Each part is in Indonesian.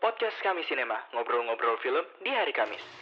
Podcast Kami Sinema, ngobrol-ngobrol film di hari Kamis.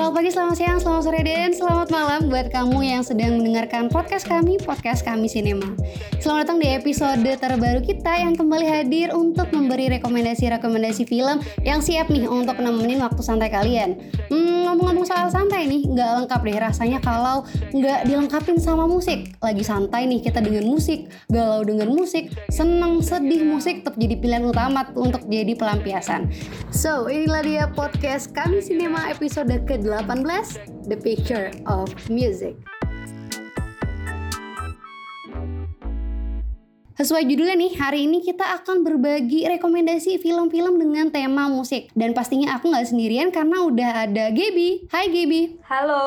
Selamat pagi, selamat siang, selamat sore, dan selamat malam buat kamu yang sedang mendengarkan podcast kami, podcast kami Sinema. Selamat datang di episode terbaru kita yang kembali hadir untuk memberi rekomendasi-rekomendasi film yang siap nih untuk nemenin waktu santai kalian. Hmm, ngomong-ngomong soal santai nih, nggak lengkap deh rasanya kalau nggak dilengkapin sama musik. Lagi santai nih kita dengan musik, galau dengan musik, seneng, sedih musik tetap jadi pilihan utama untuk jadi pelampiasan. So, inilah dia podcast kami Sinema episode ke-18, The Picture of Music. Sesuai judulnya nih, hari ini kita akan berbagi rekomendasi film-film dengan tema musik. Dan pastinya aku nggak sendirian karena udah ada Gaby. Hai Gaby. Halo.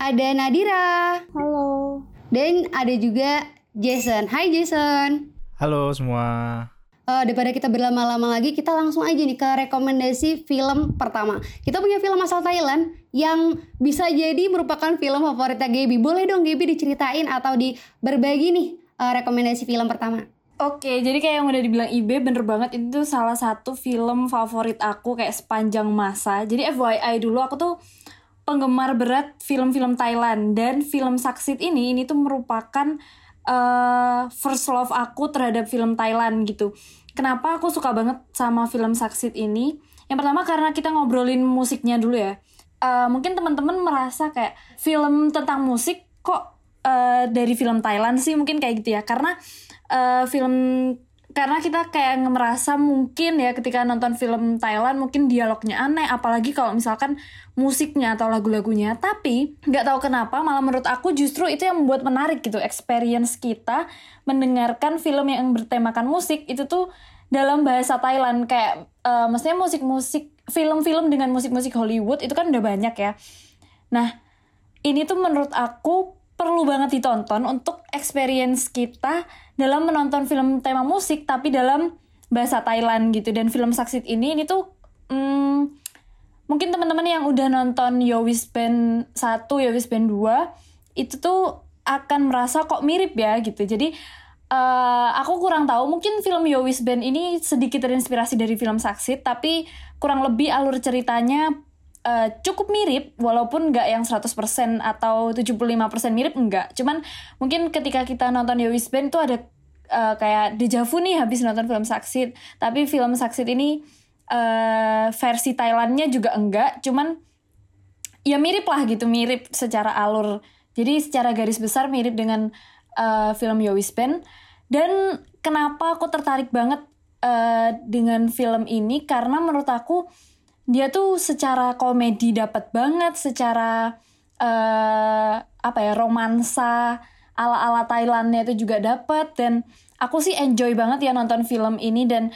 Ada Nadira. Halo. Dan ada juga Jason. Hai Jason. Halo semua. Uh, daripada kita berlama-lama lagi, kita langsung aja nih ke rekomendasi film pertama. Kita punya film asal Thailand yang bisa jadi merupakan film favoritnya Gaby. Boleh dong Gaby diceritain atau di berbagi nih uh, rekomendasi film pertama. Oke, jadi kayak yang udah dibilang Ibe bener banget itu salah satu film favorit aku kayak sepanjang masa. Jadi FYI dulu aku tuh penggemar berat film-film Thailand dan film Saksit ini ini tuh merupakan uh, first love aku terhadap film Thailand gitu. Kenapa aku suka banget sama film Saksit ini? Yang pertama karena kita ngobrolin musiknya dulu ya. Uh, mungkin teman-teman merasa kayak film tentang musik kok uh, dari film Thailand sih mungkin kayak gitu ya. Karena uh, film karena kita kayak merasa mungkin ya ketika nonton film Thailand mungkin dialognya aneh apalagi kalau misalkan musiknya atau lagu-lagunya. Tapi nggak tahu kenapa malah menurut aku justru itu yang membuat menarik gitu experience kita mendengarkan film yang bertemakan musik itu tuh dalam bahasa Thailand. Kayak uh, maksudnya musik-musik film-film dengan musik-musik Hollywood itu kan udah banyak ya. Nah ini tuh menurut aku perlu banget ditonton untuk experience kita dalam menonton film tema musik tapi dalam bahasa Thailand gitu dan film Saksit ini ini tuh hmm, mungkin teman-teman yang udah nonton Yowis Band 1, Yowis Band 2 itu tuh akan merasa kok mirip ya gitu. Jadi uh, aku kurang tahu mungkin film Yowis Band ini sedikit terinspirasi dari film Saksit tapi kurang lebih alur ceritanya uh, cukup mirip walaupun nggak yang 100% atau 75% mirip enggak. Cuman mungkin ketika kita nonton Yowis Band itu ada uh, kayak deja vu nih habis nonton film Saksit. Tapi film Saksit ini uh, versi Thailandnya juga enggak, cuman ya mirip lah gitu, mirip secara alur. Jadi secara garis besar mirip dengan uh, film Yowis Band. Dan kenapa aku tertarik banget uh, dengan film ini karena menurut aku dia tuh secara komedi dapat banget, secara uh, apa ya romansa ala-ala Thailandnya itu juga dapat dan aku sih enjoy banget ya nonton film ini. Dan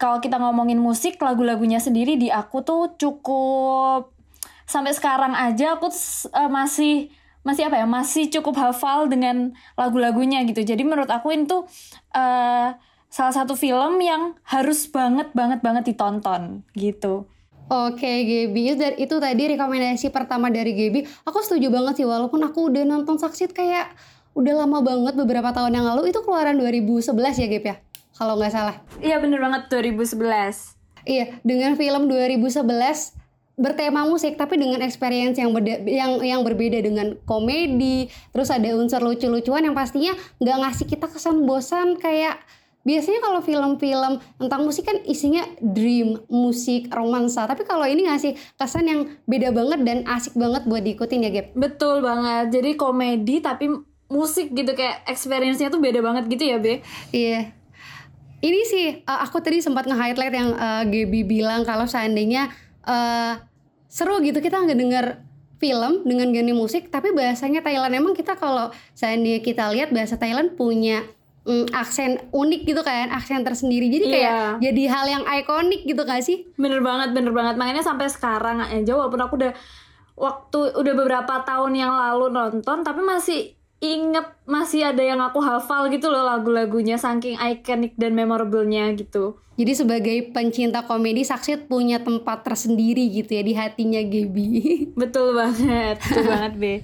kalau kita ngomongin musik lagu-lagunya sendiri di aku tuh cukup sampai sekarang aja aku uh, masih masih apa ya masih cukup hafal dengan lagu-lagunya gitu. Jadi menurut aku itu uh, salah satu film yang harus banget banget banget ditonton gitu Oke Gaby, itu, itu tadi rekomendasi pertama dari Gaby. Aku setuju banget sih, walaupun aku udah nonton Saksit kayak udah lama banget beberapa tahun yang lalu. Itu keluaran 2011 ya Gaby ya? Kalau nggak salah. Iya bener banget 2011. Iya, dengan film 2011 bertema musik tapi dengan experience yang beda, yang yang berbeda dengan komedi, terus ada unsur lucu-lucuan yang pastinya nggak ngasih kita kesan bosan kayak biasanya kalau film-film tentang musik kan isinya dream, musik, romansa. Tapi kalau ini ngasih kesan yang beda banget dan asik banget buat diikutin ya, Gap. Betul banget. Jadi komedi tapi musik gitu kayak experience-nya tuh beda banget gitu ya, Be. Iya. Ini sih uh, aku tadi sempat nge-highlight yang uh, Gaby bilang kalau seandainya uh, seru gitu kita nggak denger film dengan genre musik tapi bahasanya Thailand emang kita kalau seandainya kita lihat bahasa Thailand punya mm, aksen unik gitu kan aksen tersendiri jadi kayak Iya. jadi hal yang ikonik gitu gak sih Bener banget, bener banget. Makanya sampai sekarang aja walaupun aku udah waktu udah beberapa tahun yang lalu nonton tapi masih inget masih ada yang aku hafal gitu loh lagu-lagunya saking ikonik dan memorablenya gitu. jadi sebagai pencinta komedi Saksit punya tempat tersendiri gitu ya di hatinya Gaby Betul banget, betul banget Be.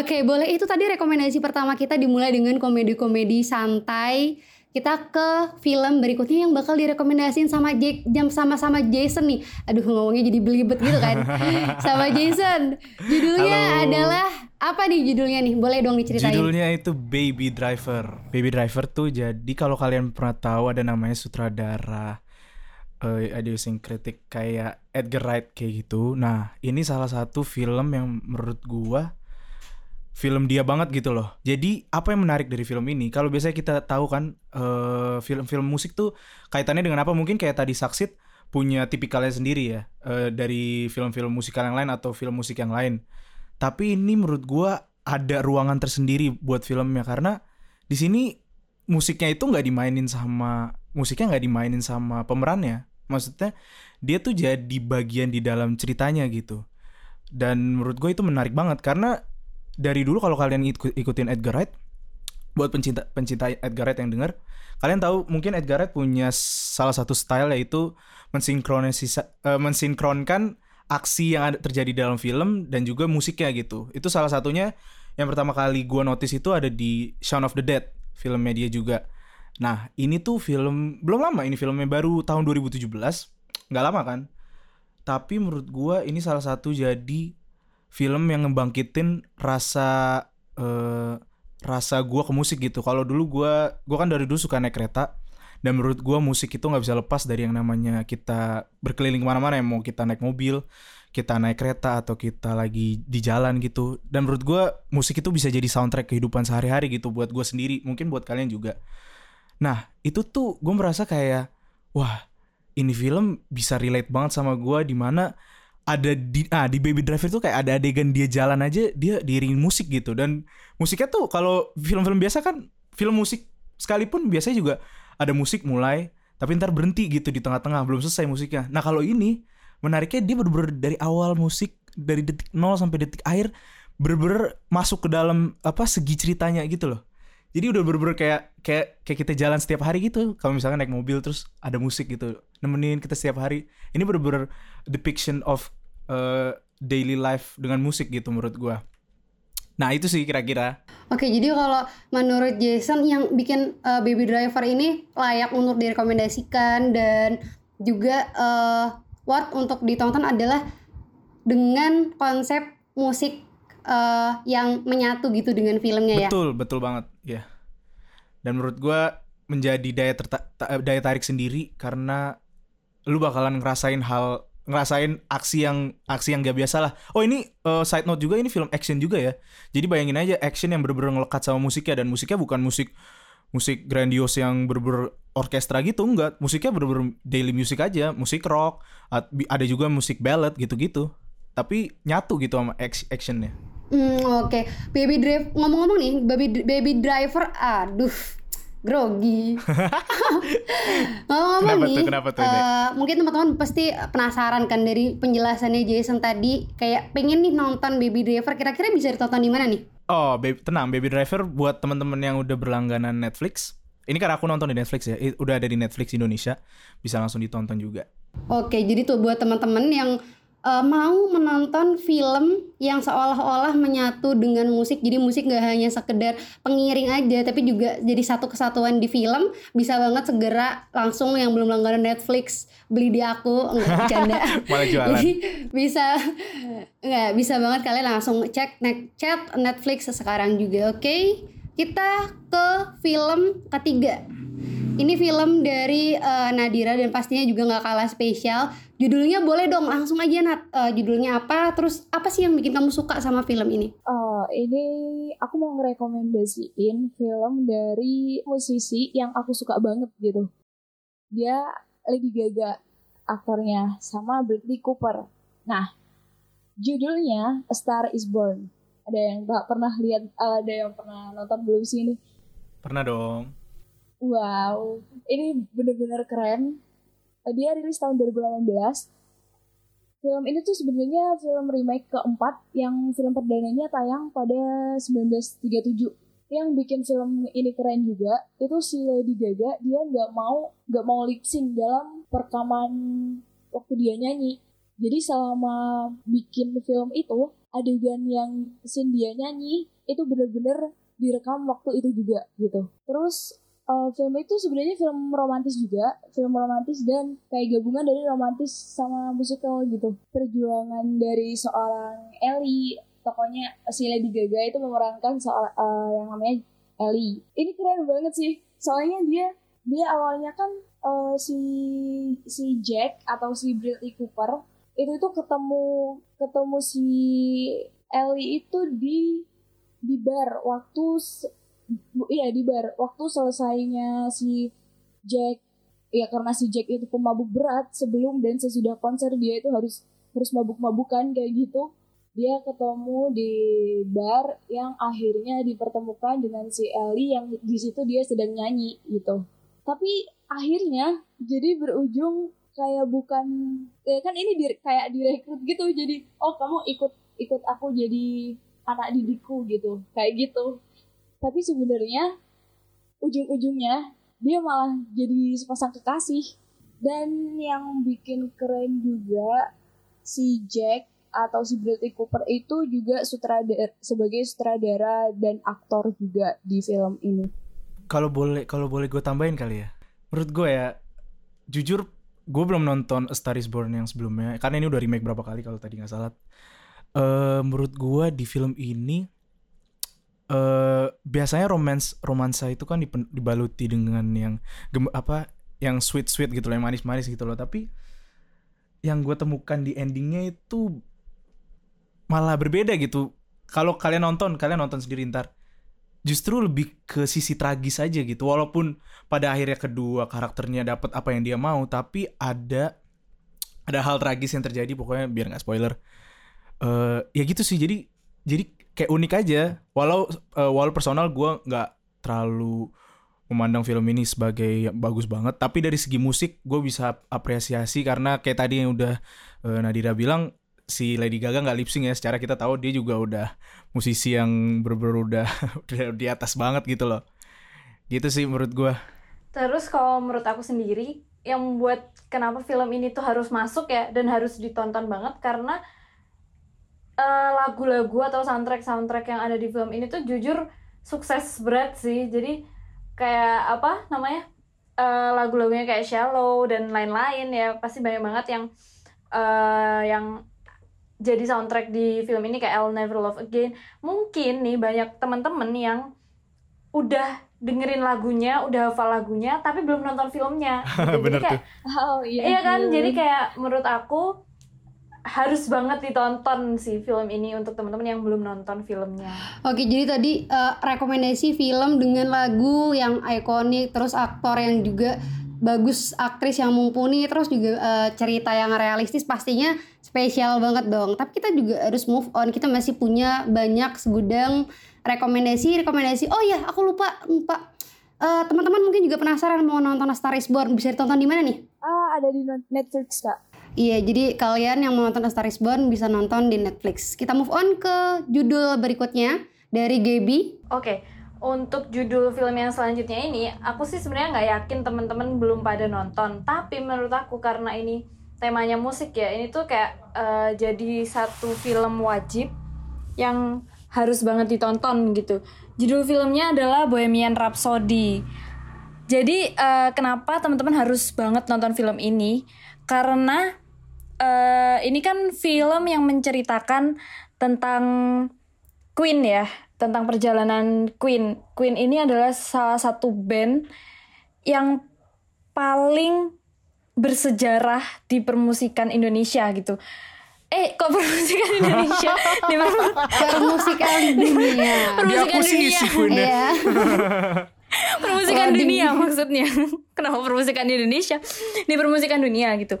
Oke, boleh itu tadi rekomendasi pertama kita dimulai dengan komedi-komedi santai. Kita ke film berikutnya yang bakal direkomendasiin sama Jake jam sama-sama Jason nih. Aduh ngomongnya jadi belibet gitu kan. sama Jason. Judulnya Halo. adalah apa nih judulnya nih? Boleh dong diceritain. Judulnya itu Baby Driver. Baby Driver tuh jadi kalau kalian pernah tahu ada namanya sutradara eh idiosyncratic kayak Edgar Wright kayak gitu. Nah, ini salah satu film yang menurut gua film dia banget gitu loh. Jadi apa yang menarik dari film ini? Kalau biasanya kita tahu kan eh, film-film musik tuh kaitannya dengan apa? Mungkin kayak tadi Saksit punya tipikalnya sendiri ya eh, dari film-film musikal yang lain atau film musik yang lain. Tapi ini menurut gua ada ruangan tersendiri buat filmnya karena di sini musiknya itu nggak dimainin sama musiknya nggak dimainin sama pemerannya. Maksudnya dia tuh jadi bagian di dalam ceritanya gitu. Dan menurut gue itu menarik banget karena dari dulu kalau kalian ikut- ikutin Edgar Wright buat pencinta pencinta Edgar Wright yang denger kalian tahu mungkin Edgar Wright punya salah satu style yaitu mensinkronisasi eh, mensinkronkan aksi yang ada terjadi dalam film dan juga musiknya gitu. Itu salah satunya yang pertama kali gua notice itu ada di Shaun of the Dead filmnya dia juga. Nah ini tuh film belum lama ini filmnya baru tahun 2017 nggak lama kan? Tapi menurut gua ini salah satu jadi film yang ngebangkitin rasa eh, rasa gua ke musik gitu. Kalau dulu gua gua kan dari dulu suka naik kereta dan menurut gua musik itu nggak bisa lepas dari yang namanya kita berkeliling ke mana-mana ya mau kita naik mobil, kita naik kereta atau kita lagi di jalan gitu. Dan menurut gua musik itu bisa jadi soundtrack kehidupan sehari-hari gitu buat gua sendiri, mungkin buat kalian juga. Nah itu tuh gue merasa kayak wah ini film bisa relate banget sama gua di mana ada di ah di Baby Driver tuh kayak ada adegan dia jalan aja dia diiringin musik gitu. Dan musiknya tuh kalau film-film biasa kan film musik sekalipun biasanya juga ada musik mulai tapi ntar berhenti gitu di tengah-tengah belum selesai musiknya. Nah kalau ini menariknya dia bener-bener dari awal musik dari detik 0 sampai detik akhir bener-bener masuk ke dalam apa segi ceritanya gitu loh. Jadi udah bener-bener kayak kayak kayak kita jalan setiap hari gitu. Kalau misalkan naik mobil terus ada musik gitu nemenin kita setiap hari. Ini bener-bener depiction of uh, daily life dengan musik gitu menurut gua. Nah itu sih kira-kira. Oke, jadi kalau menurut Jason yang bikin uh, Baby Driver ini layak untuk direkomendasikan dan juga uh, worth untuk ditonton adalah dengan konsep musik uh, yang menyatu gitu dengan filmnya ya. betul betul banget ya. Dan menurut gua menjadi daya daya tarik sendiri karena lu bakalan ngerasain hal ngerasain aksi yang aksi yang gak biasa lah. Oh ini uh, side note juga ini film action juga ya. Jadi bayangin aja action yang bener-bener ngelekat sama musiknya dan musiknya bukan musik musik grandios yang bener-bener orkestra gitu enggak. Musiknya bener-bener daily music aja, musik rock, ada juga musik ballad gitu-gitu. Tapi nyatu gitu sama act- actionnya. Hmm, oke. Baby Driver ngomong-ngomong nih, Baby Baby Driver aduh grogi. Ngomong-ngomong Kenapa nih, tuh? Kenapa tuh, Dek? eh, mungkin teman-teman pasti penasaran kan dari penjelasannya Jason tadi, kayak pengen nih nonton Baby Driver, kira-kira bisa ditonton di mana nih? Oh, baby, tenang, Baby Driver buat teman-teman yang udah berlangganan Netflix. Ini karena aku nonton di Netflix ya, udah ada di Netflix Indonesia, bisa langsung ditonton juga. Oke, jadi tuh buat teman-teman yang eh, mau menonton film yang seolah-olah menyatu dengan musik, jadi musik nggak hanya sekedar pengiring aja, tapi juga jadi satu kesatuan di film, bisa banget segera langsung yang belum langganan Netflix beli di aku, enggak bercanda. Malah jualan. Jadi bisa nggak bisa banget kalian langsung cek net, chat Netflix sekarang juga, oke? Kita ke film ketiga. Ini film dari eh, Nadira dan pastinya juga nggak kalah spesial. Judulnya boleh dong langsung aja Nat. Eh, judulnya apa? Terus apa sih yang bikin kamu suka sama film ini? Oh, ini aku mau ngerekomendasiin film dari musisi yang aku suka banget gitu. Dia Lady Gaga aktornya sama Bradley Cooper. Nah, judulnya A Star Is Born. Ada yang tak pernah lihat, ada yang pernah nonton belum sih ini? Pernah dong. Wow, ini bener-bener keren. Dia rilis tahun 2018. Film ini tuh sebenarnya film remake keempat yang film perdananya tayang pada 1937. Yang bikin film ini keren juga itu si Lady Gaga dia nggak mau nggak mau lip sync dalam perekaman waktu dia nyanyi. Jadi selama bikin film itu adegan yang scene dia nyanyi itu bener-bener direkam waktu itu juga gitu. Terus uh, film itu sebenarnya film romantis juga, film romantis dan kayak gabungan dari romantis sama musikal gitu. Perjuangan dari seorang Ellie, tokonya si Lady Gaga itu memerankan soal uh, yang namanya Ellie. Ini keren banget sih, soalnya dia dia awalnya kan uh, si si Jack atau si Bradley Cooper itu itu ketemu ketemu si Ellie itu di di bar waktu iya di bar. Waktu selesainya si Jack ya karena si Jack itu pemabuk berat sebelum dan sesudah konser dia itu harus harus mabuk-mabukan kayak gitu. Dia ketemu di bar yang akhirnya dipertemukan dengan si Ellie yang di situ dia sedang nyanyi gitu. Tapi akhirnya jadi berujung kayak bukan ya kan ini di, kayak direkrut gitu jadi oh kamu ikut ikut aku jadi anak didikku gitu. Kayak gitu tapi sebenarnya ujung-ujungnya dia malah jadi sepasang kekasih. Dan yang bikin keren juga si Jack atau si Bradley Cooper itu juga sutradara sebagai sutradara dan aktor juga di film ini. Kalau boleh kalau boleh gue tambahin kali ya. Menurut gue ya jujur gue belum nonton A Star Is Born yang sebelumnya. Karena ini udah remake berapa kali kalau tadi nggak salah. Uh, menurut gue di film ini uh, biasanya romance romansa itu kan dibaluti dengan yang gem, apa yang sweet sweet gitu loh yang manis manis gitu loh. Tapi yang gue temukan di endingnya itu malah berbeda gitu. Kalau kalian nonton kalian nonton sendiri ntar. Justru lebih ke sisi tragis aja gitu. Walaupun pada akhirnya kedua karakternya dapat apa yang dia mau tapi ada ada hal tragis yang terjadi. Pokoknya biar nggak spoiler. Uh, ya gitu sih. Jadi jadi kayak unik aja. Walau uh, walau personal gue nggak terlalu memandang film ini sebagai bagus banget. Tapi dari segi musik gue bisa apresiasi karena kayak tadi yang udah uh, Nadira bilang si Lady Gaga nggak lip sync ya. Secara kita tahu dia juga udah musisi yang bener-bener udah, udah di atas banget gitu loh. Gitu sih menurut gue terus kalau menurut aku sendiri yang membuat kenapa film ini tuh harus masuk ya dan harus ditonton banget karena uh, lagu-lagu atau soundtrack soundtrack yang ada di film ini tuh jujur sukses berat sih jadi kayak apa namanya uh, lagu-lagunya kayak Shallow dan lain-lain ya pasti banyak banget yang uh, yang jadi soundtrack di film ini kayak I'll Never Love Again mungkin nih banyak temen-temen yang udah dengerin lagunya, udah hafal lagunya, tapi belum nonton filmnya. Bener jadi kayak, tuh. oh iya iya kan, jadi kayak menurut aku harus banget ditonton sih film ini untuk teman-teman yang belum nonton filmnya. Oke, jadi tadi uh, rekomendasi film dengan lagu yang ikonik, terus aktor yang juga bagus, aktris yang mumpuni, terus juga uh, cerita yang realistis pastinya spesial banget dong. Tapi kita juga harus move on. Kita masih punya banyak segudang rekomendasi, rekomendasi. Oh ya, aku lupa, lupa. Uh, teman-teman mungkin juga penasaran mau nonton A Star Is Born. Bisa ditonton di mana nih? Ah, ada di Netflix, Kak. Iya, jadi kalian yang mau nonton A Born bisa nonton di Netflix. Kita move on ke judul berikutnya dari Gaby. Oke, untuk judul film yang selanjutnya ini, aku sih sebenarnya nggak yakin teman-teman belum pada nonton. Tapi menurut aku karena ini temanya musik ya, ini tuh kayak uh, jadi satu film wajib yang harus banget ditonton gitu. Judul filmnya adalah Bohemian Rhapsody. Jadi uh, kenapa teman-teman harus banget nonton film ini? Karena uh, ini kan film yang menceritakan tentang Queen ya, tentang perjalanan Queen. Queen ini adalah salah satu band yang paling bersejarah di permusikan Indonesia gitu. Eh, kok permusikan Indonesia? di permusikan dunia. Permusikan Dia dunia. ya. Iya. permusikan dunia maksudnya. Kenapa permusikan di Indonesia? Di permusikan dunia gitu.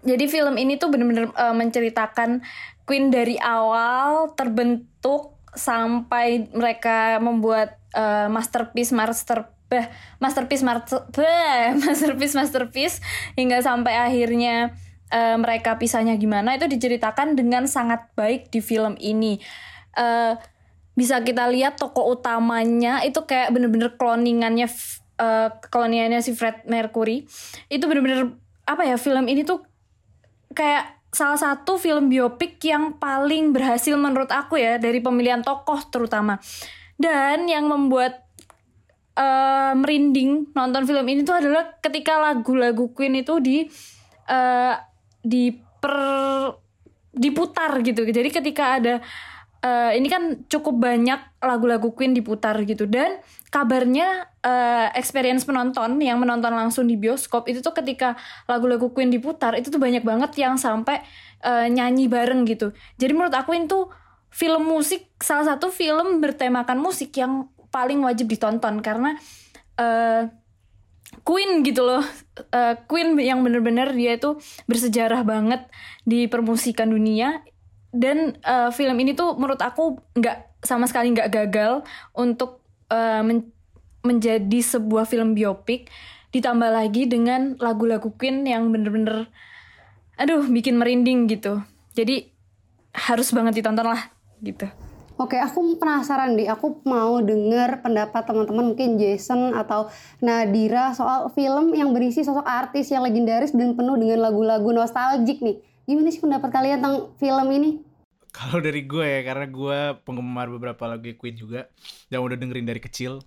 Jadi film ini tuh bener-bener uh, menceritakan Queen dari awal terbentuk sampai mereka membuat uh, masterpiece master bah, masterpiece masterpiece masterpiece hingga sampai akhirnya uh, mereka pisahnya gimana itu diceritakan dengan sangat baik di film ini. Uh, bisa kita lihat tokoh utamanya itu kayak bener-bener cloningannya uh, cloningannya si Fred Mercury itu bener-bener apa ya film ini tuh kayak salah satu film biopik yang paling berhasil menurut aku ya dari pemilihan tokoh terutama. Dan yang membuat eh, merinding nonton film ini tuh adalah ketika lagu-lagu Queen itu di eh, diper diputar gitu. Jadi ketika ada eh, ini kan cukup banyak lagu-lagu Queen diputar gitu. Dan kabarnya eh, experience penonton yang menonton langsung di bioskop itu tuh ketika lagu-lagu Queen diputar itu tuh banyak banget yang sampai eh, nyanyi bareng gitu. Jadi menurut aku itu film musik salah satu film bertemakan musik yang paling wajib ditonton. Karena eh, Queen gitu loh. Eh, Queen yang bener-bener dia itu bersejarah banget di permusikan dunia dan eh, film ini tuh menurut aku nggak sama sekali nggak gagal untuk eh, men- menjadi sebuah film biopik ditambah lagi dengan lagu-lagu Queen yang bener-bener aduh bikin merinding gitu jadi harus banget ditonton lah gitu Oke, aku penasaran deh. Aku mau denger pendapat teman-teman mungkin Jason atau Nadira soal film yang berisi sosok artis yang legendaris dan penuh dengan lagu-lagu nostalgia nih. Gimana sih pendapat kalian tentang film ini? Kalau dari gue ya, karena gue penggemar beberapa lagu Queen juga dan udah dengerin dari kecil.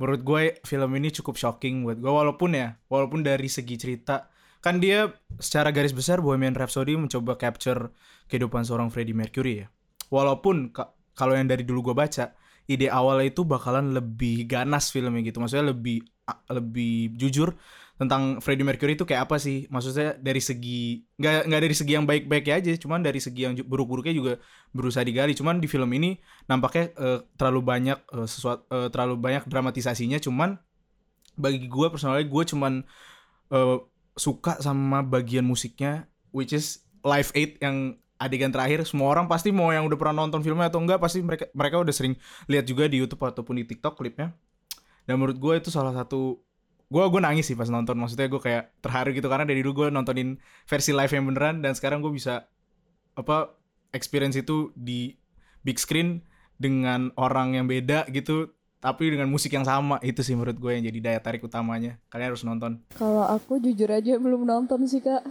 Menurut gue film ini cukup shocking buat gue walaupun ya, walaupun dari segi cerita kan dia secara garis besar Bohemian Rhapsody mencoba capture kehidupan seorang Freddie Mercury ya. Walaupun ka- kalau yang dari dulu gue baca, ide awalnya itu bakalan lebih ganas filmnya gitu. Maksudnya lebih lebih jujur tentang Freddie Mercury itu kayak apa sih? Maksudnya dari segi nggak nggak dari segi yang baik-baik aja, cuman dari segi yang buruk-buruknya juga berusaha digali. Cuman di film ini nampaknya eh, terlalu banyak eh, sesuatu eh, terlalu banyak dramatisasinya. Cuman bagi gue personalnya gue cuman eh, suka sama bagian musiknya, which is Live Aid yang adegan terakhir semua orang pasti mau yang udah pernah nonton filmnya atau enggak pasti mereka mereka udah sering lihat juga di YouTube ataupun di TikTok klipnya dan menurut gue itu salah satu gue gue nangis sih pas nonton. Maksudnya gue kayak terharu gitu karena dari dulu gue nontonin versi live yang beneran dan sekarang gue bisa apa experience itu di big screen dengan orang yang beda gitu tapi dengan musik yang sama. Itu sih menurut gue yang jadi daya tarik utamanya. Kalian harus nonton. Kalau aku jujur aja belum nonton sih kak.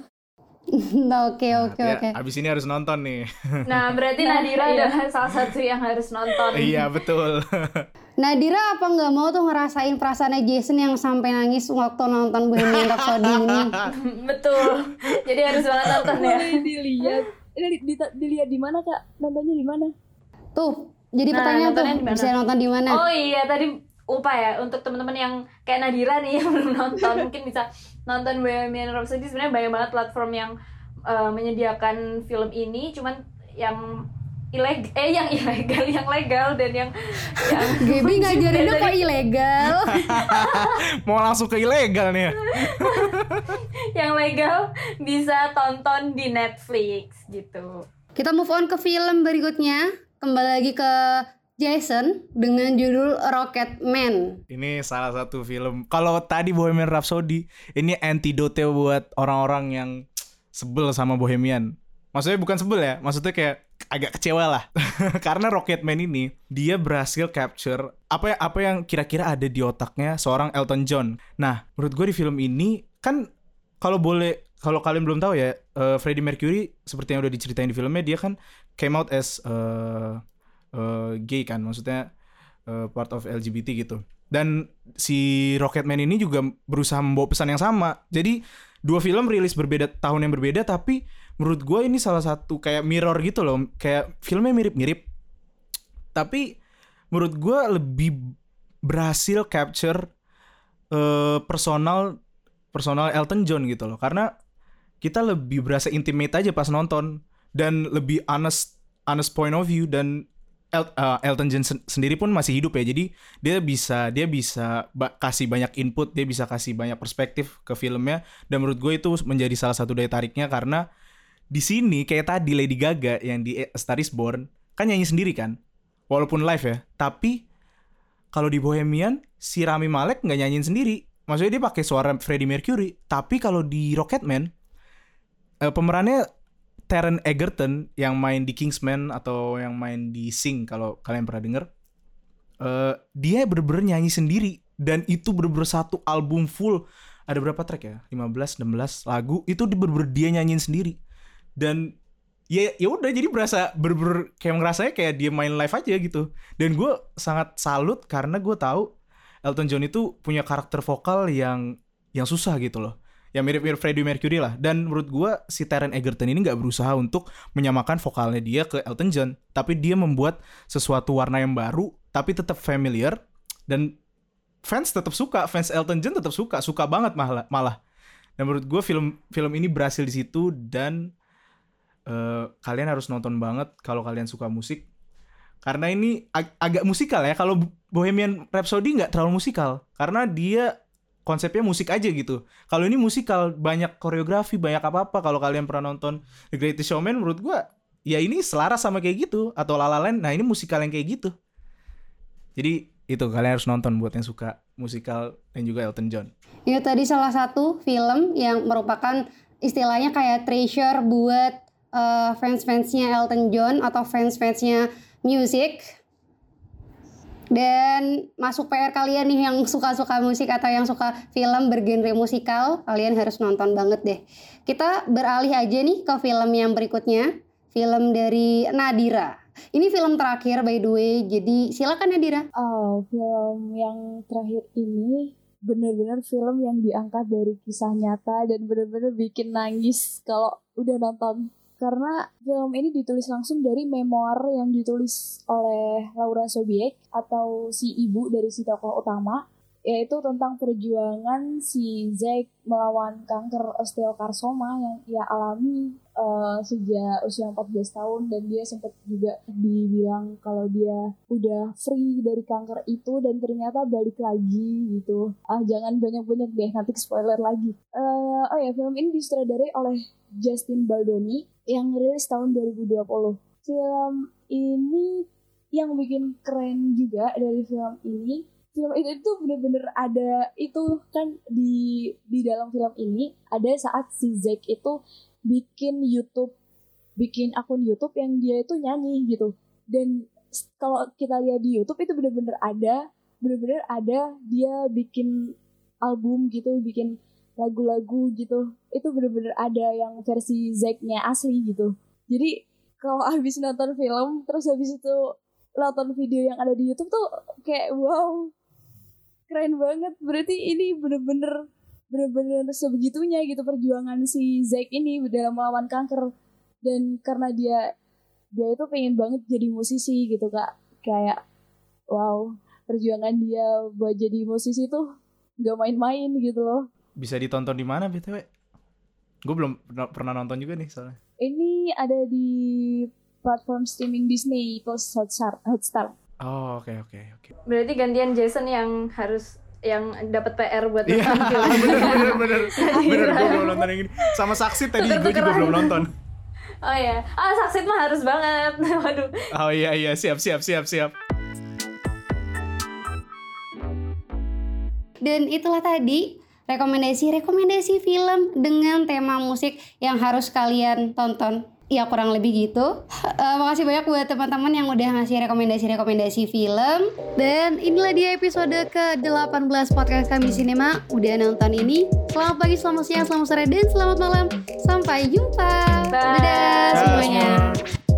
Nah, Oke, oke, oke. abis ini harus nonton nih nah berarti Nadira adalah salah satu yang harus nonton iya betul Nadira apa nggak mau tuh ngerasain perasaannya Jason yang sampai nangis waktu nonton Bohemian Rhapsody ini? betul jadi harus banget nonton ya Boleh dilihat. Ini di- di- dilihat di mana kak? Nontonnya di mana? Tuh, jadi Nah, pertanyaan tuh nontonnya di mana? bisa nonton di mana? Oh iya tadi lupa ya untuk teman-teman yang kayak Nadira nih yang belum nonton mungkin bisa nonton Bohemian Rhapsody sebenarnya banyak banget platform yang uh, menyediakan film ini cuman yang ileg eh yang ilegal yang legal dan yang yang Gaby ngajarinnya dari- kok ilegal. mau langsung ke ilegal nih ya yang legal bisa tonton di Netflix gitu. Kita move on ke film berikutnya. Kembali lagi ke Jason dengan judul Rocket Man. Ini salah satu film. Kalau tadi Bohemian Rhapsody, ini antidote buat orang-orang yang sebel sama Bohemian. Maksudnya bukan sebel ya, maksudnya kayak agak kecewa lah. Karena Rocketman ini dia berhasil capture apa apa yang kira-kira ada di otaknya seorang Elton John. Nah, menurut gue di film ini kan kalau boleh kalau kalian belum tahu ya, eh, Freddie Mercury seperti yang udah diceritain di filmnya dia kan came out as eh, eh, gay kan, maksudnya eh, part of LGBT gitu. Dan si Rocketman ini juga berusaha membawa pesan yang sama. Jadi dua film rilis berbeda tahun yang berbeda, tapi menurut gue ini salah satu kayak mirror gitu loh. Kayak filmnya mirip-mirip, tapi menurut gue lebih berhasil capture eh, personal personal Elton John gitu loh. Karena kita lebih berasa intimate aja pas nonton dan lebih honest honest point of view dan El- uh, Elton John sen- sendiri pun masih hidup ya. Jadi dia bisa dia bisa ba- kasih banyak input dia bisa kasih banyak perspektif ke filmnya. Dan menurut gue itu menjadi salah satu daya tariknya karena di sini kayak tadi Lady Gaga yang di A Star Is Born kan nyanyi sendiri kan? Walaupun live ya. Tapi kalau di Bohemian si Rami Malek nggak nyanyiin sendiri. Maksudnya dia pakai suara Freddie Mercury. Tapi kalau di Rocketman eh, pemerannya Taron Egerton yang main di Kingsman atau yang main di Sing kalau kalian pernah denger eh, dia bener-bener nyanyi sendiri dan itu bener-bener satu album full. Ada berapa track ya? 15 16 lagu itu bener-bener dia nyanyiin sendiri. Dan ya ya udah jadi berasa ber, kayak ngerasanya kayak dia main live aja gitu. Dan gue sangat salut karena gue tahu Elton John itu punya karakter vokal yang yang susah gitu loh yang mirip-mirip Freddie Mercury lah. Dan menurut gue si Taron Egerton ini nggak berusaha untuk menyamakan vokalnya dia ke Elton John. Tapi dia membuat sesuatu warna yang baru tapi tetap familiar. Dan fans tetap suka fans Elton John tetap suka. Suka banget malah malah. Dan menurut gue film film ini berhasil di situ dan uh, kalian harus nonton banget kalau kalian suka musik. Karena ini ag agak musikal ya. Kalau Bohemian Rhapsody nggak terlalu musikal. Karena dia konsepnya musik aja gitu. Kalau ini musikal banyak koreografi, banyak apa-apa. Kalau kalian pernah nonton The Greatest Showman menurut gua ya ini selaras sama kayak gitu atau La La Land. Nah, ini musikal yang kayak gitu. Jadi itu kalian harus nonton buat yang suka musikal dan juga Elton John. Itu tadi salah satu film yang merupakan istilahnya kayak treasure buat uh, fans-fansnya Elton John atau fans-fansnya music dan masuk PR kalian nih yang suka-suka musik atau yang suka film bergenre musikal, kalian harus nonton banget deh. Kita beralih aja nih ke film yang berikutnya, film dari Nadira. Ini film terakhir by the way, jadi silakan Nadira. Oh, film yang terakhir ini bener-bener film yang diangkat dari kisah nyata dan bener-bener bikin nangis kalau udah nonton karena film ini ditulis langsung dari memoir yang ditulis oleh Laura Sobiek atau si ibu dari si tokoh utama yaitu tentang perjuangan si Zack melawan kanker osteokarsoma yang ia alami uh, sejak usia 14 tahun dan dia sempat juga dibilang kalau dia udah free dari kanker itu dan ternyata balik lagi gitu. Ah jangan banyak-banyak deh nanti spoiler lagi. Uh, oh ya film ini disutradarai oleh Justin Baldoni yang rilis tahun 2020. Film ini yang bikin keren juga dari film ini film itu itu bener-bener ada itu kan di di dalam film ini ada saat si Zack itu bikin YouTube bikin akun YouTube yang dia itu nyanyi gitu dan kalau kita lihat di YouTube itu bener-bener ada bener-bener ada dia bikin album gitu bikin lagu-lagu gitu. Itu bener-bener ada yang versi Zacknya asli gitu. Jadi kalau habis nonton film terus habis itu nonton video yang ada di YouTube tuh kayak wow keren banget. Berarti ini bener-bener bener-bener sebegitunya gitu perjuangan si Zack ini dalam melawan kanker. Dan karena dia dia itu pengen banget jadi musisi gitu kak. Kayak wow perjuangan dia buat jadi musisi tuh gak main-main gitu loh bisa ditonton di mana btw gue belum pernah nonton juga nih soalnya. Ini ada di platform streaming Disney plus Hotstar Hotstar. Oh oke okay, oke okay, oke. Okay. berarti gantian Jason yang harus yang dapat PR buat Iya, nonton film. bener bener bener bener. Gue belum nonton yang ini. Sama saksi tadi gue juga belum nonton. Oh ya, ah saksit mah harus banget. Waduh. oh iya iya. Siap siap siap siap. Dan itulah tadi rekomendasi-rekomendasi film dengan tema musik yang harus kalian tonton. Ya kurang lebih gitu. Uh, makasih banyak buat teman-teman yang udah ngasih rekomendasi-rekomendasi film. Dan inilah dia episode ke-18 podcast kami Cinema. Udah nonton ini. Selamat pagi, selamat siang, selamat sore, dan selamat malam. Sampai jumpa. Bye. Dadah semuanya. semua.